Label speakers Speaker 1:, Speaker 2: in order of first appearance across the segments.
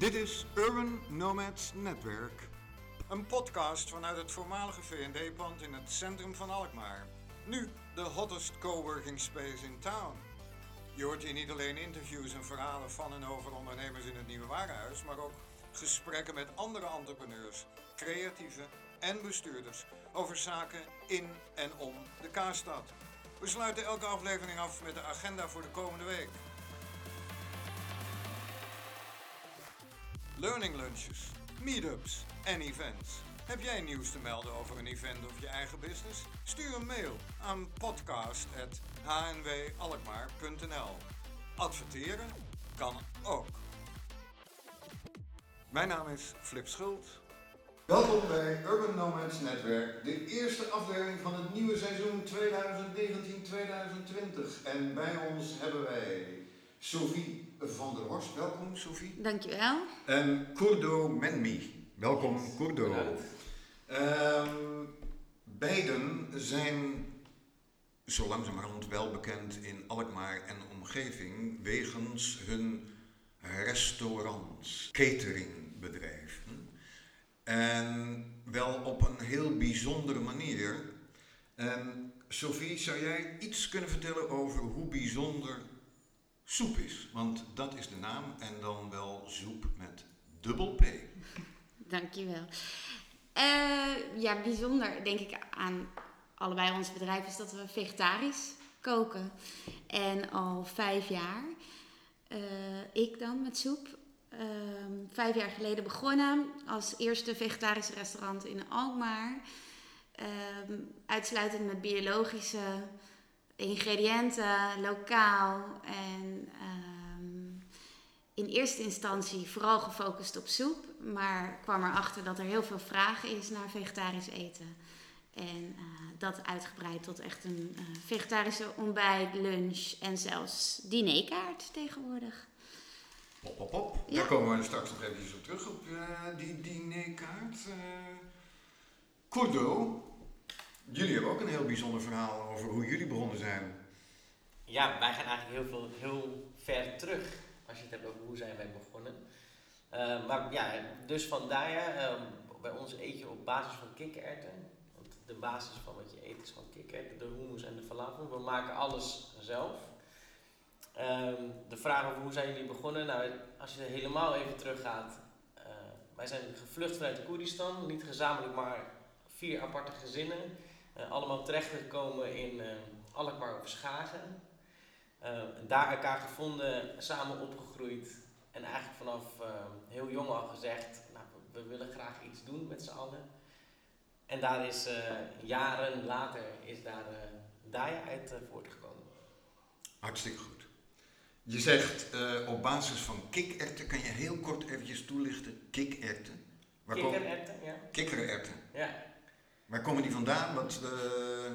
Speaker 1: Dit is Urban Nomads Netwerk. Een podcast vanuit het voormalige V&D-pand in het centrum van Alkmaar. Nu de hottest coworking space in town. Je hoort hier niet alleen interviews en verhalen van en over ondernemers in het nieuwe warenhuis, maar ook gesprekken met andere entrepreneurs, creatieven en bestuurders over zaken in en om de Kaarstad. We sluiten elke aflevering af met de agenda voor de komende week. Learning lunches, meetups en events. Heb jij nieuws te melden over een event of je eigen business? Stuur een mail aan podcast.hnwalkmaar.nl Adverteren kan ook. Mijn naam is Flip Schult. Welkom bij Urban Nomads Netwerk, de eerste aflevering van het nieuwe seizoen 2019-2020. En bij ons hebben wij Sophie van der Horst. Welkom Sophie.
Speaker 2: Dankjewel.
Speaker 1: En Kurdo Menmi. Welkom Kurdo.
Speaker 3: Bedankt.
Speaker 1: Ehm, beiden zijn zo langzamerhand wel bekend in Alkmaar en omgeving wegens hun restaurants, cateringbedrijven. En wel op een heel bijzondere manier. En Sophie, zou jij iets kunnen vertellen over hoe bijzonder soep is? Want dat is de naam en dan wel soep met dubbel P.
Speaker 2: Dankjewel. Eh ja, bijzonder denk ik aan allebei onze bedrijven is dat we vegetarisch koken. En al vijf jaar. Eh, ik dan met soep. Ehm, vijf jaar geleden begonnen als eerste vegetarische restaurant in Alkmaar. Ehm, uitsluitend met biologische ingrediënten, lokaal. En ehm, in eerste instantie vooral gefocust op soep. Maar kwam erachter dat er heel veel vraag is naar vegetarisch eten. En eh, dat uitgebreid tot echt een eh, vegetarische ontbijt, lunch en zelfs dinerkaart tegenwoordig.
Speaker 1: Hop, hop.
Speaker 2: Ja.
Speaker 1: Daar komen we straks nog eventjes op terug, op eh, die dinerkaart. Kurdo, jullie hebben ook een heel bijzonder verhaal over hoe jullie begonnen zijn.
Speaker 3: Ja, wij gaan eigenlijk heel, veel, heel ver terug als je het hebt over hoe zijn wij begonnen. Eh, maar ja, dus vandaar, ehm, bij ons eet je op basis van kikkererwten. Want de basis van wat je eet is gewoon kikkererwten, de hummus en de falafel. We maken alles zelf. Ehm, de vraag over hoe zijn jullie begonnen? Nou, als je helemaal even teruggaat. eh wij zijn gevlucht vanuit Koerdistan, niet gezamenlijk, maar vier aparte gezinnen. Eh, allemaal terechtgekomen in eh Alkmaar of Schagen. Eh, daar elkaar gevonden, samen opgegroeid. En eigenlijk vanaf eh, heel jong al gezegd, nou, we, we willen graag iets doen met z'n allen. En daar is eh, jaren later is daar eh Daya uit voortgekomen.
Speaker 1: Hartstikke goed. Je zegt op basis van kikkerten, kan je heel kort eventjes toelichten? Kikkerten? Komen
Speaker 3: Kikkererwten, ja.
Speaker 1: kikkererwten?
Speaker 3: ja.
Speaker 1: Waar komen die vandaan? Wat, eh,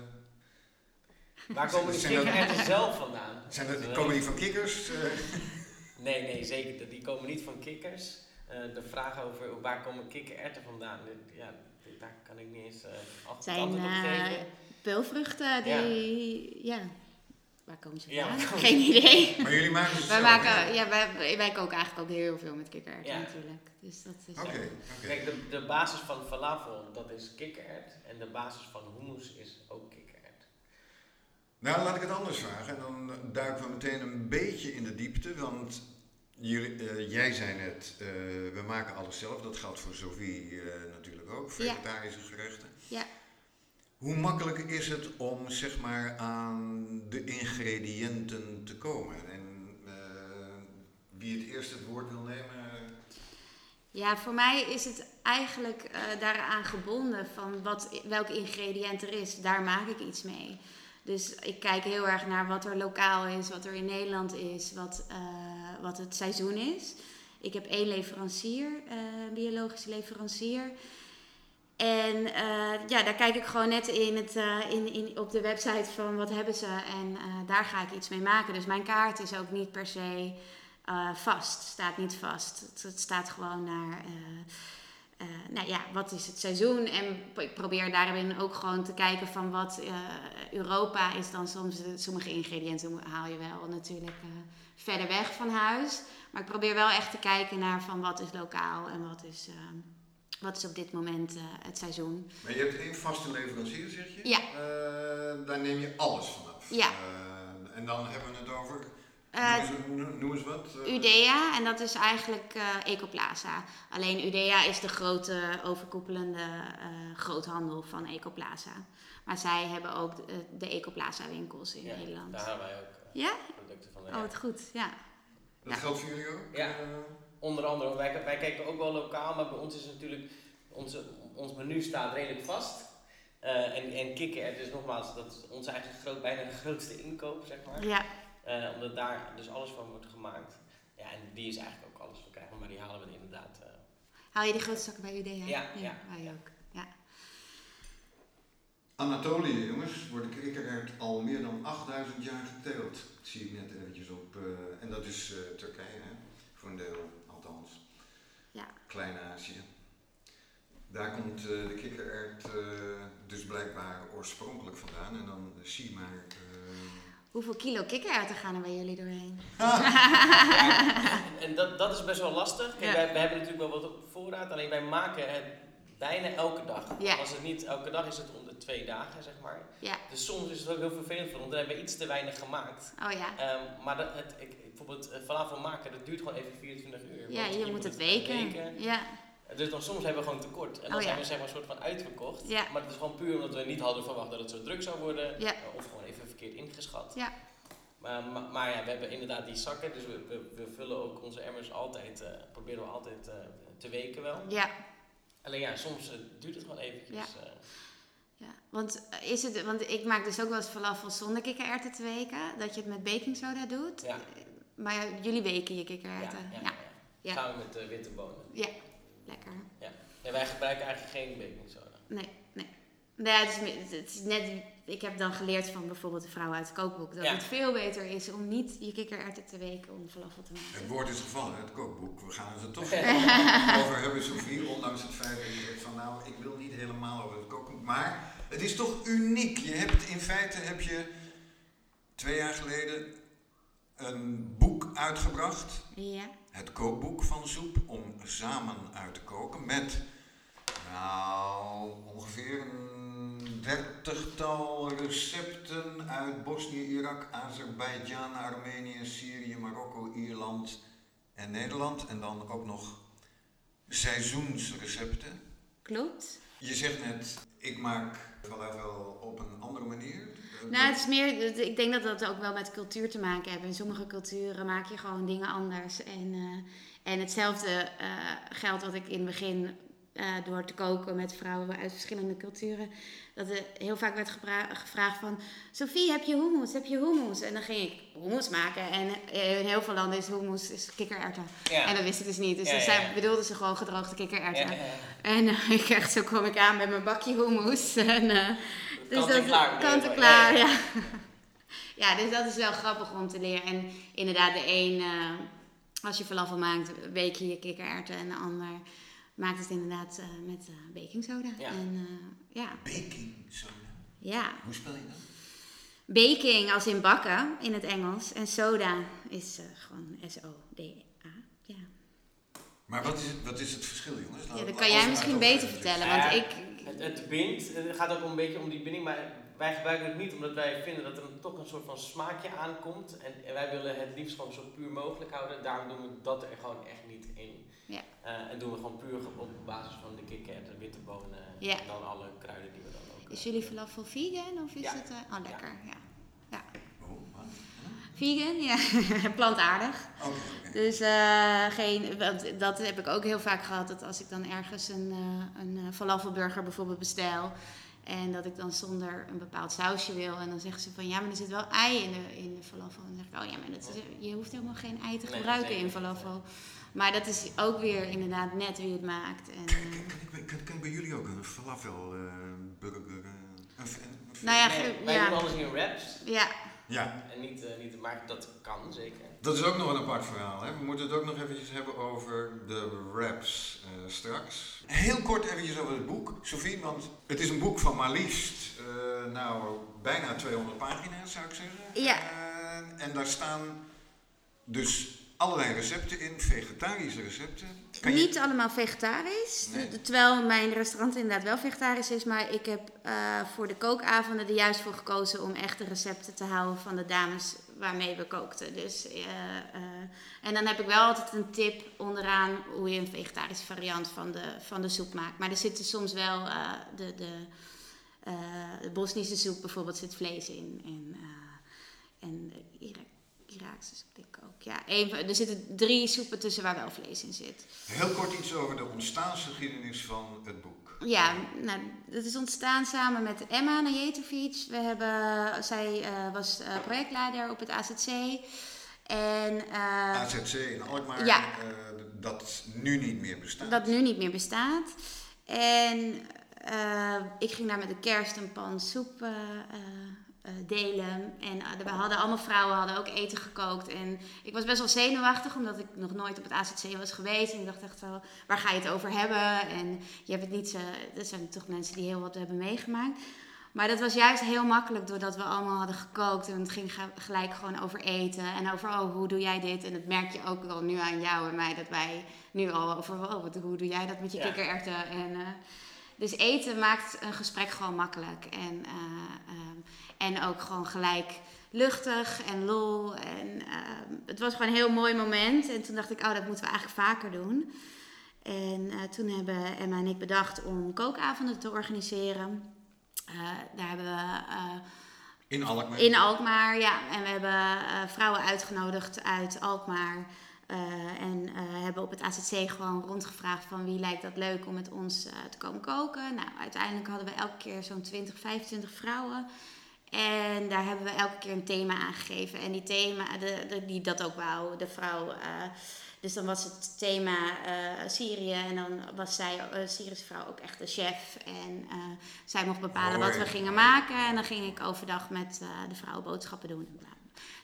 Speaker 3: Waar komen die
Speaker 1: dat-
Speaker 3: kikkererwten zelf vandaan?
Speaker 1: zijn dat, komen die van kikkers? Eh,
Speaker 3: Nee, nee, zeker. Die komen niet van kikkers. Eh, de vraag over waar komen kikkererwten vandaan, ja, daar kan ik niet eens eh altijd
Speaker 2: Zijn,
Speaker 3: antwoord op geven.
Speaker 2: Peulvruchten, die... Ja. Waar komen ze
Speaker 3: Ja,
Speaker 2: vandaan?
Speaker 3: komen
Speaker 2: Geen idee.
Speaker 1: maar jullie maken het
Speaker 2: Wij,
Speaker 1: zelf,
Speaker 2: maken, ja, wij, wij koken eigenlijk ook heel veel met kikkererwten
Speaker 3: Ja.
Speaker 2: natuurlijk. Dus dat is...
Speaker 1: Oké, oké.
Speaker 3: Kijk, de, de basis van falafel, dat is kikkerert. En de basis van hummus is ook kikkerert.
Speaker 1: Nou, laat ik het anders vragen. En dan duiken we meteen een beetje in de diepte. Want jullie, eh, jij zei net, eh, we maken alles zelf. Dat geldt voor Sophie eh, natuurlijk ook,
Speaker 2: Ja.
Speaker 1: vegetarische gerechten.
Speaker 2: Ja.
Speaker 1: Hoe makkelijk is het om zeg maar, aan de ingrediënten te komen? En eh, wie het eerst het woord wil nemen.
Speaker 2: Ja, voor mij is het eigenlijk eh, daaraan gebonden van wat, welk ingrediënt er is. Daar maak ik iets mee. Dus ik kijk heel erg naar wat er lokaal is, wat er in Nederland is, wat, eh, wat het seizoen is. Ik heb één leverancier, eh, biologische leverancier. En eh, ja, daar kijk ik gewoon net in het, eh, in, in, op de website van wat hebben ze en eh, daar ga ik iets mee maken. Dus mijn kaart is ook niet per se vast, staat niet vast. Het, het staat gewoon naar, nou ja, wat is het seizoen? En ik probeer daarin ook gewoon te kijken van wat Europa is dan soms, sommige ingrediënten haal je wel natuurlijk verder weg van huis. Maar ik probeer wel echt te kijken naar van wat is lokaal en wat is, wat is op dit moment eh, het seizoen.
Speaker 1: Maar je hebt één vaste leverancier, zeg je?
Speaker 2: Ja.
Speaker 1: Eh, daar neem je alles vanaf.
Speaker 2: Ja.
Speaker 1: Eh, en dan hebben we het over,
Speaker 2: Eh,
Speaker 1: noem, eens, noem- noem eens wat.
Speaker 2: Udea, en dat is eigenlijk eh, Ecoplaza. Alleen Udea is de grote overkoepelende eh, groothandel van Ecoplaza. Maar zij hebben ook de, de Ecoplaza winkels in
Speaker 3: Ja,
Speaker 2: Nederland.
Speaker 3: Daar hebben wij ook
Speaker 2: Ja?
Speaker 3: producten van.
Speaker 2: Oh,
Speaker 3: ja.
Speaker 2: wat goed. Ja.
Speaker 1: Dat
Speaker 2: Ja.
Speaker 1: geldt voor jullie ook?
Speaker 3: Ja. Onder andere, wij, wij kijken ook wel lokaal, maar bij ons is natuurlijk, onze, ons menu staat redelijk vast. Eh, en, en kikkererwten, dus nogmaals, dat is onze eigen groot, bijna de grootste inkoop, zeg maar.
Speaker 2: Ja.
Speaker 3: Eh, omdat daar dus alles van wordt gemaakt. Ja, en die is eigenlijk ook alles verkrijgbaar, maar die halen we inderdaad. eh,
Speaker 2: Haal je die grote zakken bij Udea?
Speaker 3: Ja, ja,
Speaker 2: Wij
Speaker 3: ja.
Speaker 2: ook. Ja.
Speaker 1: Anatolië, jongens, wordt de al meer dan 8000 jaar geteeld. Dat zie ik net eventjes op. eh, en dat is eh, Turkije, hè? voor een deel.
Speaker 2: Ja.
Speaker 1: Klein-Azië. Daar komt eh, de kikkerert eh, dus blijkbaar oorspronkelijk vandaan. En dan zie je maar. eh,
Speaker 2: Hoeveel kilo kikkererwten gaan er bij jullie doorheen?
Speaker 3: Ja, en dat, dat is best wel lastig. Kijk,
Speaker 2: Ja.
Speaker 3: wij, wij hebben natuurlijk wel wat op voorraad, alleen wij maken het bijna elke dag.
Speaker 2: Ja.
Speaker 3: Als het niet elke dag is het om de twee dagen, zeg maar.
Speaker 2: Ja.
Speaker 3: Dus soms is het ook heel vervelend voor ons, dan hebben we iets te weinig gemaakt.
Speaker 2: Oh ja.
Speaker 3: Ehm, maar dat, het, ik, bijvoorbeeld eh, falafel maken, dat duurt gewoon even 24 uur.
Speaker 2: Ja, je moet het weken. Ja.
Speaker 3: Dus dan soms hebben we gewoon tekort. En dan
Speaker 2: Oh,
Speaker 3: zijn
Speaker 2: ja.
Speaker 3: we zeg maar een soort van uitverkocht.
Speaker 2: Ja.
Speaker 3: Maar dat is gewoon puur omdat we niet hadden verwacht dat het zo druk zou worden.
Speaker 2: Ja.
Speaker 3: eh, Of gewoon even verkeerd ingeschat.
Speaker 2: Ja.
Speaker 3: Maar, maar, maar ja, we hebben inderdaad die zakken. Dus we, we, we vullen ook onze emmers altijd, eh, proberen we altijd te weken wel.
Speaker 2: Ja.
Speaker 3: Alleen ja, soms duurt het gewoon eventjes.
Speaker 2: Ja, want, eh, is het, want ik maak dus ook wel eens falafel zonder kikkererwten te weken. Dat je het met baking soda doet.
Speaker 3: Ja.
Speaker 2: Maar ja, jullie weken je
Speaker 3: ja,
Speaker 2: kikkererwten.
Speaker 3: ja,
Speaker 2: Ja,
Speaker 3: ja,
Speaker 2: Ja.
Speaker 3: Samen met de witte bonen.
Speaker 2: lekker.
Speaker 3: Nee, wij gebruiken eigenlijk geen baking soda.
Speaker 2: Nee, nee. Ja, het, is, het is net, ik heb dan geleerd van bijvoorbeeld de vrouw uit het kookboek. Dat
Speaker 3: Ja.
Speaker 2: het veel beter is om niet je kikkererwten te weken om falafel te maken.
Speaker 1: Het woord is gevallen, het kookboek. We gaan het er toch over hebben, Sophie. Ondanks het feit dat je zegt van nou, ik wil niet helemaal over het kookboek. Maar het is toch uniek. Je hebt in feite heb je twee jaar geleden een boek uitgebracht.
Speaker 2: Ja.
Speaker 1: Het kookboek van Soep om samen uit te koken met nou ongeveer een dertigtal recepten uit Bosnië, Irak, Azerbeidzjan, Armenië, Syrië, Marokko, Ierland en Nederland. En dan ook nog seizoensrecepten.
Speaker 2: Klopt.
Speaker 1: Je zegt net, ik maak falafel op een andere manier.
Speaker 2: Nou, het is meer, ik denk dat dat ook wel met cultuur te maken heeft. In sommige culturen maak je gewoon dingen anders. En, eh, en hetzelfde eh, geldt wat ik in het begin eh, door te koken met vrouwen uit verschillende culturen. Dat er heel vaak werd gevraagd van... Sophie, heb je hummus? Heb je hummus? En dan ging ik hummus maken. En eh, in heel veel landen is hummus is kikkererwten.
Speaker 3: Ja.
Speaker 2: En dat wist ik dus niet. Dus
Speaker 3: Ja,
Speaker 2: bedoelden ze gewoon gedroogde kikkererwten. En eh, ik echt, zo kwam ik aan met mijn bakje hummus. En, eh, dus
Speaker 3: Kant en
Speaker 2: dat,
Speaker 3: klaar,
Speaker 2: Kant en klaar,
Speaker 3: ja,
Speaker 2: ja. Dus dat is wel grappig om te leren. En inderdaad, de een, als je falafel maakt, week je je kikkererwten. En de ander maakt het inderdaad eh, met eh baking soda.
Speaker 3: Ja.
Speaker 2: En eh, ja,
Speaker 1: Baking soda.
Speaker 2: ja.
Speaker 1: Hoe spel je dat?
Speaker 2: Baking als in bakken in het Engels. En soda is eh, gewoon S-O-D-A. Ja.
Speaker 1: Maar wat is, wat is het verschil, jongens?
Speaker 2: ja,
Speaker 1: Laat-
Speaker 2: dat kan jij misschien beter vertellen.
Speaker 3: Ja,
Speaker 2: Want ik...
Speaker 3: Het, het bindt, het gaat ook een beetje om die binding, maar wij gebruiken het niet omdat wij vinden dat er een, toch een soort van smaakje aankomt. En, en wij willen het liefst gewoon zo puur mogelijk houden. Daarom doen we dat er gewoon echt niet in.
Speaker 2: Ja.
Speaker 3: Eh, en doen we gewoon puur op basis van de kikker, de witte bonen
Speaker 2: Ja.
Speaker 3: en dan alle kruiden die we dan ook.
Speaker 2: Is
Speaker 3: eh,
Speaker 2: jullie falafel vegan of is
Speaker 3: Ja.
Speaker 2: het... eh, oh, lekker, ja.
Speaker 1: Oh, wat?
Speaker 2: Vegan, ja. Plantaardig.
Speaker 1: Oké, oké.
Speaker 2: Dus eh, geen, want dat heb ik ook heel vaak gehad. Dat als ik dan ergens een, eh, een falafelburger bijvoorbeeld bestel. En dat ik dan zonder een bepaald sausje wil. En dan zeggen ze van ja, maar er zit wel ei in de, in de falafel. En dan zeg ik, oh ja, maar dat is, je hoeft helemaal geen ei te
Speaker 3: Nee,
Speaker 2: gebruiken in falafel. Maar dat is ook weer inderdaad net wie het maakt. En, eh,
Speaker 1: Kan ik, bij- kan, kan ik bij jullie ook een falafel eh, burger? eh, een, een, een-
Speaker 2: Nou ja,
Speaker 3: nee,
Speaker 2: ge-
Speaker 3: wij
Speaker 2: ja.
Speaker 3: doen alles in wraps.
Speaker 2: ja,
Speaker 1: Ja,
Speaker 3: En niet, eh, niet, maar dat kan zeker.
Speaker 1: dat is ook nog een apart verhaal. Hè? We moeten het ook nog eventjes hebben over de raps eh, straks. Heel kort eventjes over het boek, Sophie, want het is een boek van maar liefst, eh, nou, bijna 200 pagina's zou ik zeggen.
Speaker 2: Ja.
Speaker 1: Eh, en daar staan dus allerlei recepten in, vegetarische recepten. Kan je-
Speaker 2: Niet allemaal vegetarisch.
Speaker 1: Nee.
Speaker 2: Terwijl mijn restaurant inderdaad wel vegetarisch is. Maar ik heb eh, voor de kookavonden er juist voor gekozen om echt de recepten te houden van de dames waarmee we kookten. Dus, eh, eh, en dan heb ik wel altijd een tip onderaan hoe je een vegetarische variant van de, van de soep maakt. Maar er zitten soms wel de, de, de Bosnische soep bijvoorbeeld zit vlees in. En, en de Ira- Iraakse soep. Ja, er zitten drie soepen tussen waar wel vlees in zit.
Speaker 1: Heel kort iets over de ontstaansgeschiedenis van het boek.
Speaker 2: Ja, nou, dat is ontstaan samen met Emma Najetovic. We hebben, zij eh, was eh, projectleider op het AZC. En eh,
Speaker 1: AZC in Alkmaar,
Speaker 2: Ja.
Speaker 1: dat nu niet meer bestaat.
Speaker 2: dat nu niet meer bestaat. En ik ging daar met de kerst een pan soep delen. En eh, we hadden allemaal vrouwen hadden ook eten gekookt. En ik was best wel zenuwachtig, omdat ik nog nooit op het AZC was geweest. En ik dacht echt zo, waar ga je het over hebben? En je hebt het niet zo... Er zijn toch mensen die heel wat hebben meegemaakt. Maar dat was juist heel makkelijk doordat we allemaal hadden gekookt. En het ging gelijk gewoon over eten. En over, oh, hoe doe jij dit? En dat merk je ook wel nu aan jou en mij. Dat wij nu al over, oh, wat, hoe doe jij dat met je
Speaker 3: Ja.
Speaker 2: kikkererwten? En, eh, dus eten maakt een gesprek gewoon makkelijk. En, eh, ehm, en ook gewoon gelijk luchtig en lol. En ehm, het was gewoon een heel mooi moment. En toen dacht ik, oh, dat moeten we eigenlijk vaker doen. En eh, toen hebben Emma en ik bedacht om kookavonden te organiseren. Eh, daar hebben we
Speaker 1: In Alkmaar.
Speaker 2: in Alkmaar, ja. En we hebben vrouwen uitgenodigd uit Alkmaar. Eh, en eh, hebben op het AZC gewoon rondgevraagd van wie lijkt dat leuk om met ons eh, te komen koken. Nou, uiteindelijk hadden we elke keer zo'n 20, 25 vrouwen. En daar hebben we elke keer een thema aangegeven. En die thema, de, de- die dat ook wou, de vrouw. dus dan was het thema Syrië. En dan was zij, Syrische vrouw, ook echt de chef. En zij mocht bepalen wat we gingen maken. En dan ging ik overdag met de vrouwen boodschappen doen.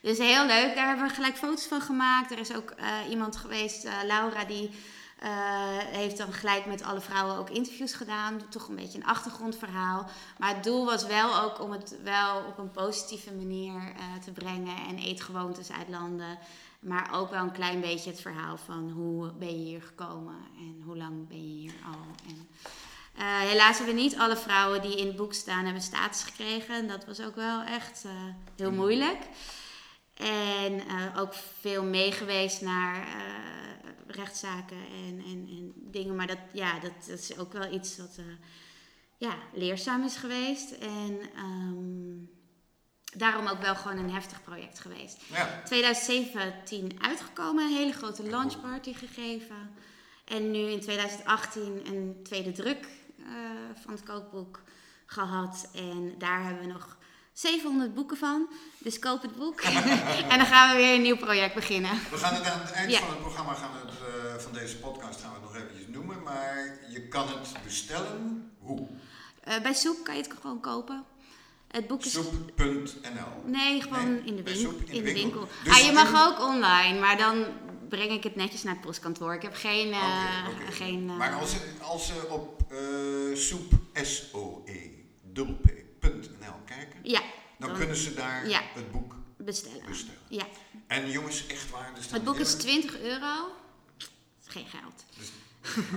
Speaker 2: Dus heel leuk. Daar hebben we gelijk foto's van gemaakt. Er is ook eh, iemand geweest, eh, Laura, die eh, heeft dan gelijk met alle vrouwen ook interviews gedaan. Toch een beetje een achtergrondverhaal. Maar het doel was wel ook om het wel op een positieve manier te brengen. En eetgewoontes uit landen. Maar ook wel een klein beetje het verhaal van hoe ben je hier gekomen en hoe lang ben je hier al. En, helaas hebben niet alle vrouwen die in het boek staan hebben status gekregen. En dat was ook wel echt heel moeilijk. En eh, ook veel meegeweest naar eh, rechtszaken en, en, en dingen. Maar dat, ja, dat, dat is ook wel iets wat eh, ja, leerzaam is geweest. En ehm, daarom ook wel gewoon een heftig project geweest.
Speaker 1: Ja.
Speaker 2: 2017 uitgekomen, een hele grote launchparty gegeven. En nu in 2018 een tweede druk van het kookboek gehad. En daar hebben we nog 700 boeken van. Dus koop het boek. en dan gaan we weer een nieuw project beginnen.
Speaker 1: We gaan het aan het eind
Speaker 2: Ja.
Speaker 1: van het programma, gaan we het, eh, van deze podcast, gaan we het nog eventjes noemen. Maar je kan het bestellen. Hoe?
Speaker 2: Eh, bij Soep kan je het gewoon kopen. Het boek is...
Speaker 1: Soep.nl.
Speaker 2: Nee, gewoon
Speaker 1: Nee,
Speaker 2: in de winkel.
Speaker 1: Soep
Speaker 2: In de winkel.
Speaker 1: Dus
Speaker 2: ah, je mag ook online, maar dan breng ik het netjes naar het postkantoor. Ik heb geen... eh, geen eh,
Speaker 1: Maar als ze, als ze op eh soep, S-O-E, dubbel kijken,
Speaker 2: Ja,
Speaker 1: dan
Speaker 2: dan-
Speaker 1: kunnen ze daar
Speaker 2: Ja.
Speaker 1: het boek
Speaker 2: bestellen.
Speaker 1: bestellen.
Speaker 2: Ja.
Speaker 1: En jongens, echt waar, staan
Speaker 2: Het boek is
Speaker 1: hele-
Speaker 2: 20 euro. Geen geld.
Speaker 1: Dus-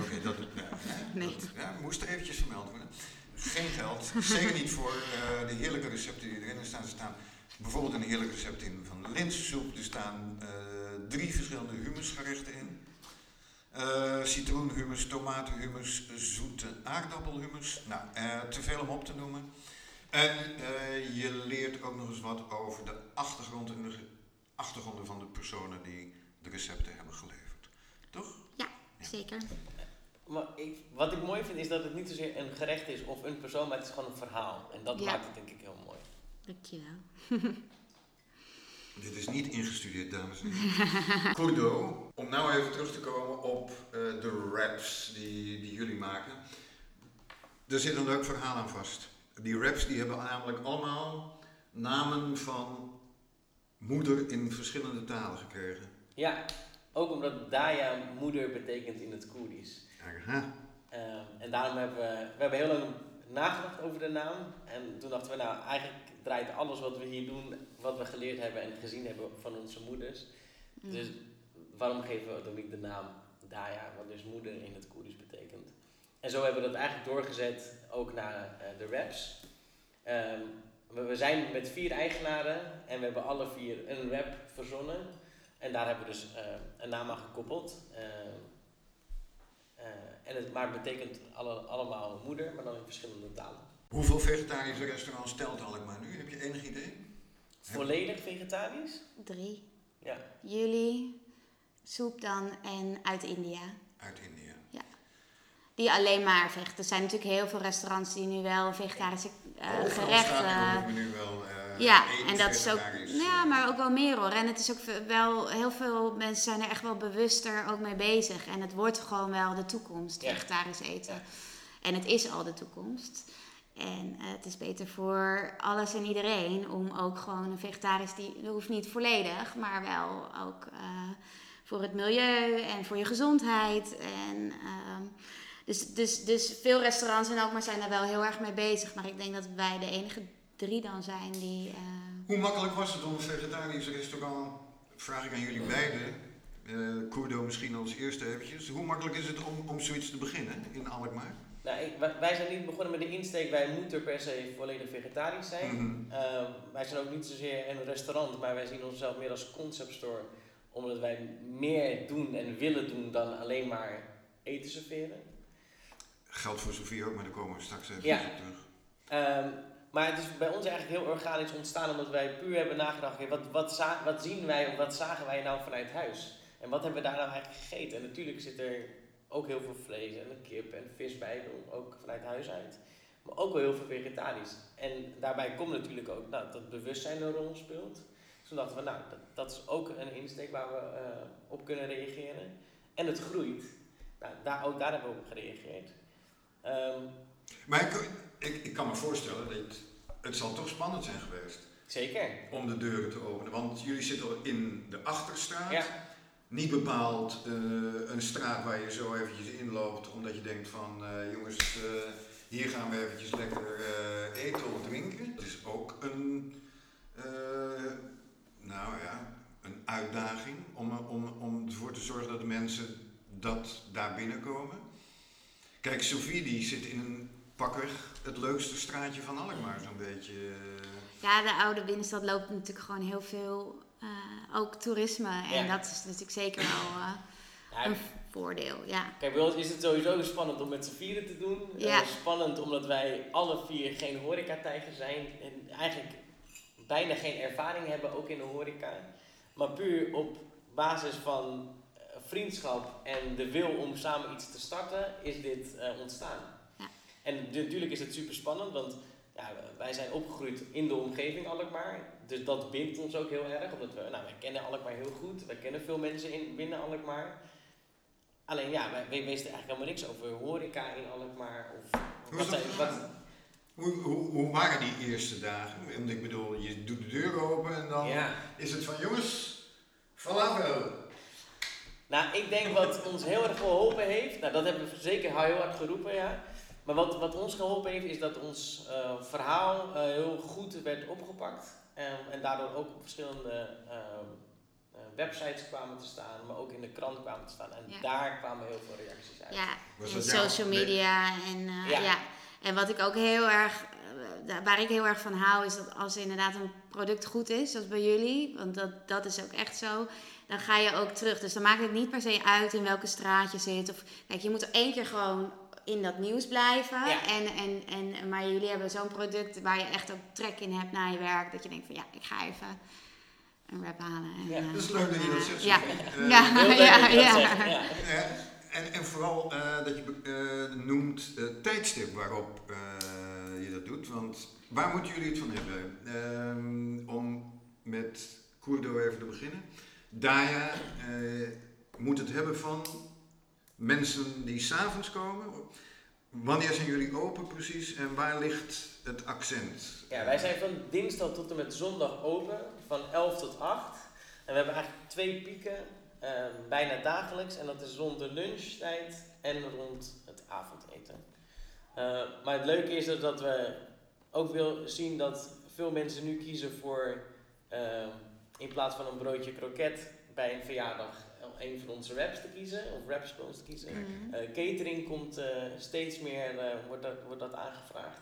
Speaker 1: Oké, dat,
Speaker 2: Nee.
Speaker 1: dat ja, moest er eventjes vermeld worden. Geen geld, zeker niet voor eh, de heerlijke recepten die erin staan. Er staan bijvoorbeeld een heerlijk recept in van linzensoep. Er staan eh, drie verschillende humusgerechten in. Eh citroenhumus, tomatenhumus, zoete aardappelhumus. Nou, te veel om op te noemen. En eh, je leert ook nog eens wat over de achtergrond en de achtergronden van de personen die de recepten hebben geleverd. Toch?
Speaker 2: Zeker.
Speaker 3: Maar ik, wat ik mooi vind is dat het niet zozeer een gerecht is of een persoon, maar het is gewoon een verhaal. En dat
Speaker 2: Ja.
Speaker 3: maakt het denk ik heel mooi.
Speaker 2: Dankjewel.
Speaker 1: Dit is niet ingestudeerd, dames en heren. Kudo, om nou even terug te komen op eh, de raps die, die jullie maken. Er zit een leuk verhaal aan vast. Die raps die hebben namelijk allemaal namen van moeder in verschillende talen gekregen.
Speaker 3: Ja, ook omdat Daya moeder betekent in het Koerdisch.
Speaker 1: Aha.
Speaker 3: Ehm, en daarom hebben we, we hebben heel lang nagedacht over de naam. En toen dachten we, nou eigenlijk draait alles wat we hier doen, wat we geleerd hebben en gezien hebben van onze moeders.
Speaker 2: Mm.
Speaker 3: Dus waarom geven we dan niet de naam Daya, wat dus moeder in het Koerdisch betekent. En zo hebben we dat eigenlijk doorgezet ook naar eh, de raps. Ehm, we, we zijn met vier eigenaren en we hebben alle vier een rap verzonnen. En daar hebben we dus eh, een naam aan gekoppeld. Ehm, eh, en het, maar het betekent alle, allemaal moeder, maar dan in verschillende talen.
Speaker 1: Hoeveel vegetarische restaurants telt Alkmaar nu? Heb je enig idee?
Speaker 3: Volledig vegetarisch?
Speaker 2: Drie.
Speaker 3: Ja.
Speaker 2: Jullie, soep dan en uit India.
Speaker 1: Uit India.
Speaker 2: Die alleen maar vechten. Er zijn natuurlijk heel veel restaurants die nu wel vegetarische eh, gerechten.
Speaker 1: er eh,
Speaker 2: Ja, en dat is ook. Ja, maar ook wel meer hoor. En het is ook wel. Heel veel mensen zijn er echt wel bewuster ook mee bezig. En het wordt gewoon wel de toekomst,
Speaker 3: Ja.
Speaker 2: vegetarisch eten.
Speaker 3: Ja.
Speaker 2: En het is al de toekomst. En eh, het is beter voor alles en iedereen om ook gewoon een vegetarisch. Die dat hoeft niet volledig, maar wel ook eh, voor het milieu en voor je gezondheid. En. Dus, dus, dus veel restaurants en ook maar zijn daar wel heel erg mee bezig. Maar ik denk dat wij de enige drie dan zijn die. eh,
Speaker 1: Hoe makkelijk was het om een vegetarisch restaurant, vraag ik aan jullie beiden, eh Kurdo misschien als eerste eventjes, hoe makkelijk is het om, om zoiets te beginnen in Alkmaar?
Speaker 3: Nou, ik, wij, wij zijn niet begonnen met de insteek, wij moeten per se volledig vegetarisch zijn.
Speaker 1: Mhm.
Speaker 3: Ehm, wij zijn ook niet zozeer een restaurant, maar wij zien onszelf meer als concept store. Omdat wij meer doen en willen doen dan alleen maar eten serveren.
Speaker 1: Geldt voor Sofie ook, maar daar komen we straks even
Speaker 3: Ja.
Speaker 1: op terug.
Speaker 3: Ehm, maar het is bij ons eigenlijk heel organisch ontstaan omdat wij puur hebben nagedacht, wat, wat, zien wij of wat zagen wij nou vanuit huis? En wat hebben we daar nou eigenlijk gegeten? En natuurlijk zit er ook heel veel vlees en een kip en vis bij, ook vanuit huis uit. Maar ook wel heel veel vegetarisch. En daarbij komt natuurlijk ook nou, dat bewustzijn een rol speelt. Dus toen dachten we, nou, dat, dat is ook een insteek waar we eh, op kunnen reageren. En het groeit. Nou, daar, ook daar hebben we op gereageerd. Ehm,
Speaker 1: Maar ik, ik, ik kan me voorstellen dat het, het zal toch spannend zijn geweest
Speaker 3: zeker.
Speaker 1: om de deuren te openen. Want jullie zitten in de Achterstraat.
Speaker 3: Ja.
Speaker 1: Niet bepaald eh, een straat waar je zo eventjes inloopt omdat je denkt van eh, jongens, eh, hier gaan we eventjes lekker eten of drinken. Het is ook een, nou ja, een uitdaging om, om, om ervoor te zorgen dat de mensen dat daar binnenkomen. Kijk, Sophie die zit in een pakweg het leukste straatje van Alkmaar zo'n beetje. eh.
Speaker 2: Ja, de oude binnenstad loopt natuurlijk gewoon heel veel, eh, ook toerisme. En
Speaker 3: Ja.
Speaker 2: dat is natuurlijk zeker wel eh,
Speaker 3: Ja,
Speaker 2: een voordeel, ja.
Speaker 3: Kijk, bij ons is het sowieso spannend om met z'n vieren te doen.
Speaker 2: Ja.
Speaker 3: Spannend omdat wij alle vier geen horecatijgers zijn en eigenlijk bijna geen ervaring hebben, ook in de horeca. Maar puur op basis van vriendschap en de wil om samen iets te starten, is dit eh, ontstaan.
Speaker 2: Ja.
Speaker 3: En de- natuurlijk is het super spannend, want ja, wij zijn opgegroeid in de omgeving Alkmaar. Dus dat bindt ons ook heel erg, omdat we, nou, wij kennen Alkmaar heel goed. Wij kennen veel mensen in, binnen Alkmaar. Alleen ja, wij, wij wisten eigenlijk helemaal niks over horeca in Alkmaar. Of
Speaker 1: Hoe
Speaker 3: wat wat?
Speaker 1: Hoe, hoe, hoe waren die eerste dagen? Want ik bedoel, je doet de deur open en dan
Speaker 3: ja.
Speaker 1: is het van jongens, falafel.
Speaker 3: Nou, ik denk wat ons heel erg geholpen heeft, nou dat hebben we zeker heel hard geroepen, ja. Maar wat, wat ons geholpen heeft, is dat ons eh, verhaal eh, heel goed werd opgepakt. Ehm, en daardoor ook op verschillende ehm, eh, websites kwamen te staan, maar ook in de krant kwamen te staan. En
Speaker 2: Ja.
Speaker 3: daar kwamen heel veel reacties uit.
Speaker 2: Ja,
Speaker 1: Was
Speaker 2: en
Speaker 1: dat jouw-
Speaker 2: social
Speaker 1: nee.
Speaker 2: media en eh,
Speaker 3: Ja.
Speaker 2: ja. En wat ik ook heel erg, waar ik heel erg van hou, is dat als inderdaad een product goed is, zoals bij jullie, want dat, dat is ook echt zo, dan ga je ook terug. Dus dan maakt het niet per se uit in welke straat je zit. Of, kijk, je moet er één keer gewoon in dat nieuws blijven.
Speaker 3: Ja.
Speaker 2: En, en, en, maar jullie hebben zo'n product waar je echt ook trek in hebt na je werk, dat je denkt van ja, ik ga even een rap halen. En,
Speaker 3: Ja.
Speaker 2: eh,
Speaker 1: Dat is leuk dat je dat zegt.
Speaker 2: Ja,
Speaker 1: Sophie. Eh,
Speaker 2: Ja. Ja.
Speaker 3: ja.
Speaker 1: eh, en, en vooral eh, dat je eh, noemt het tijdstip waarop eh, je dat doet. Want waar moeten jullie het van hebben? Ehm, om met Kurdo even te beginnen. Daya eh, moet het hebben van mensen die s'avonds komen. Wanneer zijn jullie open precies en waar ligt het accent?
Speaker 3: Ja, wij zijn van dinsdag tot en met zondag open, van 11 tot 8. En we hebben eigenlijk twee pieken, eh, bijna dagelijks. En dat is rond de lunchtijd en rond het avondeten. Eh, maar het leuke is dat, we ook wil zien dat veel mensen nu kiezen voor, eh, in plaats van een broodje kroket bij een verjaardag, een van onze raps te kiezen, of raps bij ons te kiezen. Eh, catering komt eh, steeds meer, eh, wordt, dat, wordt dat aangevraagd.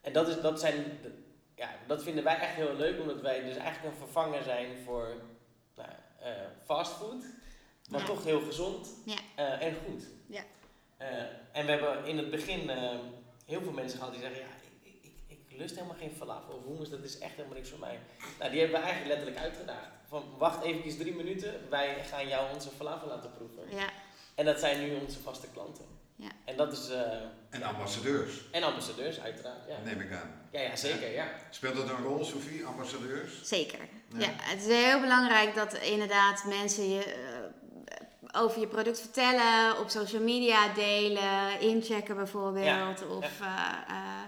Speaker 3: En dat, is, dat, zijn, de- ja, dat vinden wij echt heel leuk, omdat wij dus eigenlijk een vervanger zijn voor nou, eh, fastfood, maar
Speaker 2: Ja.
Speaker 3: toch heel gezond
Speaker 2: Ja.
Speaker 3: eh, en goed.
Speaker 2: Ja.
Speaker 3: Eh, en we hebben in het begin eh, heel veel mensen gehad die zeggen, ja, ik, lust helemaal geen falafel of hummus, dat is echt helemaal niks voor mij. Nou, die hebben we eigenlijk letterlijk uitgedaagd. Van, wacht eventjes drie minuten, wij gaan jou onze falafel laten proeven.
Speaker 2: Ja,
Speaker 3: En dat zijn nu onze vaste klanten.
Speaker 2: Ja.
Speaker 3: En dat is... eh,
Speaker 1: En ambassadeurs,
Speaker 3: en ambassadeurs, uiteraard. Ja,
Speaker 1: neem ik aan.
Speaker 3: ja, ja zeker, ja.
Speaker 1: Speelt dat een rol, Sophie, ambassadeurs?
Speaker 2: zeker.
Speaker 1: Ja.
Speaker 2: Ja. het is heel belangrijk dat inderdaad mensen je eh, over je product vertellen, op social media delen, inchecken bijvoorbeeld.
Speaker 3: Ja,
Speaker 2: Of, eh, eh,